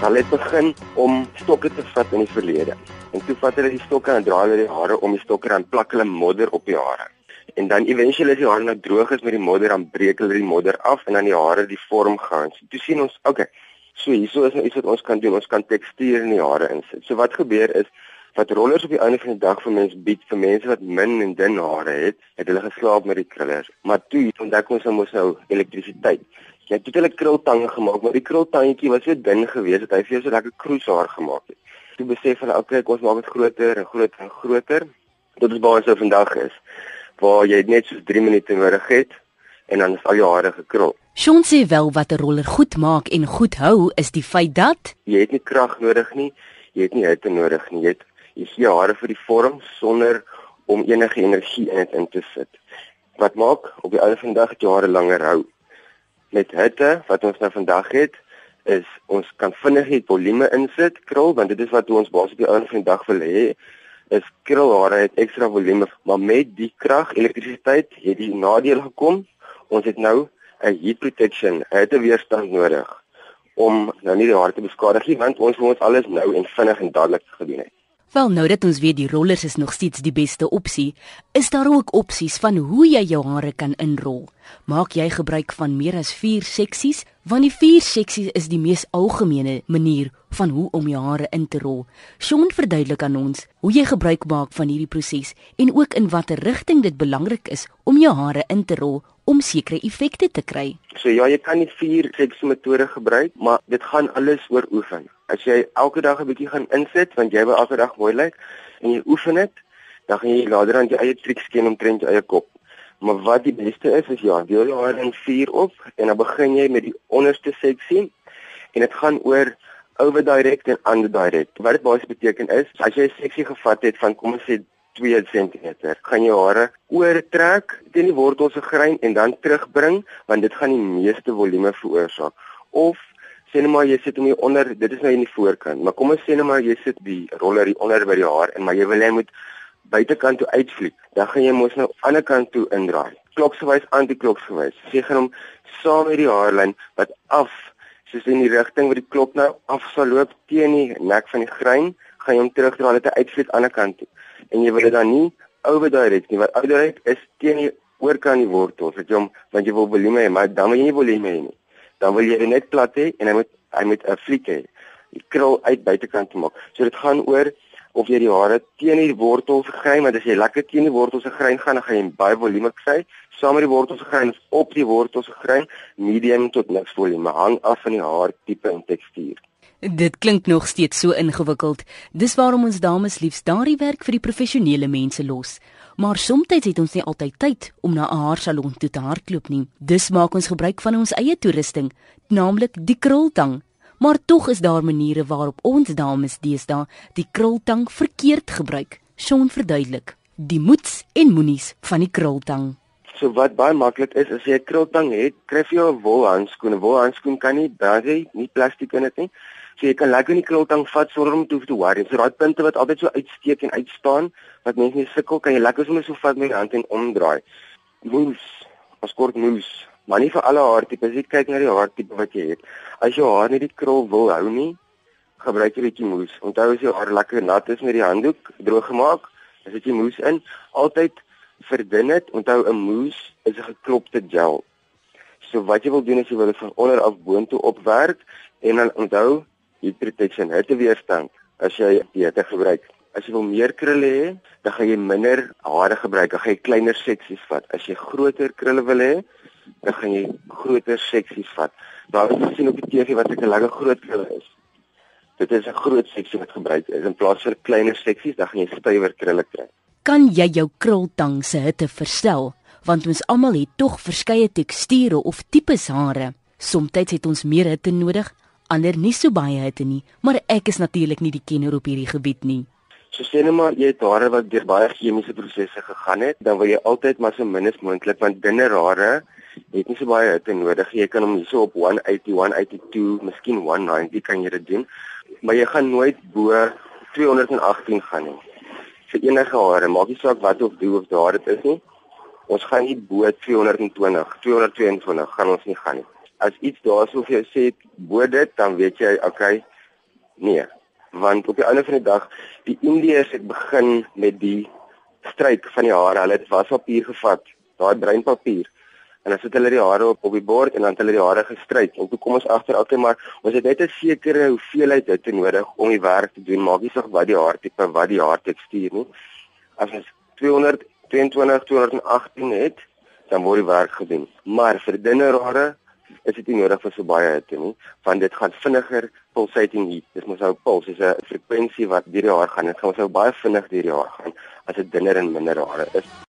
Hulle het begin om stokke te vat in die verlede. En toe vat hulle die stokke en draai hulle die hare om die stokke en plak hulle modder op die hare. En dan eventueel as die hare nou droog is met die modder, dan breek hulle die modder af en dan die hare die vorm gaan. So, toe sien ons, okay, so hierso is nou iets wat ons kan doen. Ons kan tekstuur in die hare insit. So wat gebeur is wat rollers op die einde van die dag vir mense bied vir mense wat min en dun hare het, het hulle geslaap met die krullers. Maar toe ontdek ons nou mos nou elektrisiteit. Jy het 'n krultange gemaak, maar die krultangetjie was so dun geweest dat hy vir jou so lekker kroeshaar gemaak het. Toe besef hulle, okay, ons maak dit groter en groter en groter. Dit is waar ons nou vandag is, waar jy net so 3 minute nodig het en dan is al jou hare gekrul. Sean sê wel wat 'n roller goed maak en goed hou is die feit dat jy het nie krag nodig nie, jy het nie hitte nodig nie. Jy het jy gee hare vir die vorm sonder om enige energie in dit in te sit. Wat maak op die einde van die dag dat jou hare langer hou? Met hitte wat ons nou vandag het is ons kan vinnig die volume insit krul want dit is wat ons basies op die dag wil hê is krulhare het ekstra volume maar met die krag elektrisiteit het die nadeel gekom. Ons het nou 'n heat protection hitte weerstand nodig om nou nie die hare te beskadig nie want ons moet alles nou en vinnig en dadelik gedoen het Wel nou dat ons weet die rollers is nog steeds die beste opsie, is daar ook opsies van hoe jy jou hare kan inrol. Maak jy gebruik van meer as 4 seksies? Want die 4 seksies is die mees algemene manier van hoe om jou hare in te rol. Sean verduidelik aan ons hoe jy gebruik maak van hierdie proses en ook in watter rigting dit belangrik is om jou hare in te rol om sekere effekte te kry. So ja, jy kan die 4 seksie metode gebruik, maar dit gaan alles oor oefen. As jy elke dag 'n bietjie gaan insit want jy wil elke dag mooi lyk en jy oefen dit, dan gaan jy later aan jou eie triks ken om trend jou eie kop. Maar wat die beste is is ja, deel jou hare in 4 op en dan begin jy met die onderste seksie en dit gaan oor over direct en under direct. Wat dit basies beteken is, as jy 'n seksie gevat het van kom ons sê 2 cm, gaan jy hare oortrek teen die wortel se grein en dan terugbring want dit gaan die meeste volume veroorsaak. Of net maar jy sit hom hier onder, dit is nou in die voorkant, maar kom ons sê net maar jy sit die roller hier onder by die haar en maar jy wil hy moet buitekant toe uitvlieg. Dan gaan jy mos nou aan die ander kant toe indraai. Kloksgewys antikloksgewys. Jy gaan hom saam met die haarlyn wat af soos in die rigting wat die klok nou af sal loop teen die nek van die grein, gaan jy hom terugdraai net uitvlieg aan die ander kant toe. En jy wil dit dan nie over direct nie, want over direct is teen die oorkant die wortel, so jy hom want jy wil volume hê, maar dan wil jy nie volume hê nie dan wil jy dit net plat hê en hy moet hy moet 'n fliek hê. Die krul uit buitekant te maak. So dit gaan oor of jy die hare teen die wortels grein, want as jy lekker teen die wortels grein gaan, dan gaan jy baie volume kry. Saam met die wortels grein op die wortels grein, medium tot niks volume, hang af van die haar tipe en tekstuur. Dit klink nog steeds so ingewikkeld. Dis waarom ons dames liefs daardie werk vir die professionele mense los maar soms het ons nie altyd tyd om na 'n haarsalon toe te hardloop nie. Dus maak ons gebruik van ons eie toerusting, naamlik die krultang. Maar tog is daar maniere waarop ons dames deesdae die krultang verkeerd gebruik. Sean verduidelik die moets en moenies van die krultang. So wat baie maklik is as jy 'n krultang het, kry jy 'n wolhandskoen. 'n Wolhandskoen kan nie baie nie plastiek in dit nie. So jy kan lekker in die krultang vat sonder om te hoef te worry. So daai punte wat altyd so uitsteek en uitstaan wat mense nie sukkel kan jy lekker sommer so vat met die hand en omdraai. Moes, as kort moes, maar nie vir alle haartipes. Jy kyk na die haartipe wat jy het. As jou haar nie die krul wil hou nie, gebruik jy bietjie moes. Onthou as jou haar lekker nat is met die handdoek droog gemaak, as jy moes in, altyd verdun dit. Onthou 'n moes is 'n geklopte gel. So wat jy wil doen is jy wil dit van onder af boontoe opwerk en dan onthou heat protection hitte weerstand as jy hitte gebruik. As jy wil meer krulle hê, dan gaan jy minder hare gebruik. Dan gaan jy kleiner seksies vat. As jy groter krulle wil hê, dan gaan jy groter seksies vat. Daar is gesien op die TV wat ek 'n lekker groot krulle is. Dit is 'n groot seksie wat gebruik is in plaas van kleiner seksies, dan gaan jy stywer krulle kry. Kan jy jou krultang se hitte verstel? Want ons almal het tog verskeie teksture of tipes hare. Somstyds het ons meer hitte nodig, ander nie so baie hitte nie, maar ek is natuurlik nie die kenner op hierdie gebied nie. So sê net maar jy het hare wat deur baie chemiese prosesse gegaan het, dan wil jy altyd maar so min as moontlik want dunne hare het nie so baie hitte nodig. Jy kan hom hierso op 180, 182, miskien 190 kan jy dit doen, maar jy gaan nooit bo 218 gaan nie. Vir enige hare, maak nie saak wat of hoe of daar dit is nie. Ons gaan nie bo 220, 222 gaan ons nie gaan nie as iets daarso vir jou sê bo dit dan weet jy okay Nee, want op die einde van die dag, die Indiërs het begin met die stryk van die hare. Hulle het waspapier gevat, daai breinpapier en dan sit hulle die hare op op die bord en dan het hulle die hare gestryk. En toe kom ons agter okay maar ons het net 'n sekere hoeveelheid hitte nodig om die werk te doen. Maak nie saak wat die haartipe wat die haartekstuur nie. As ons 222 218 het dan word die werk gedoen. Maar vir dunne hare is dit nie nodig vir so baie hitte nie want dit gaan vinniger pulsating heat. Dis mos nou puls is 'n frekwensie wat deur die haar gaan. Dit gaan so baie vinnig deur die haar gaan as dit dunner en minder hare is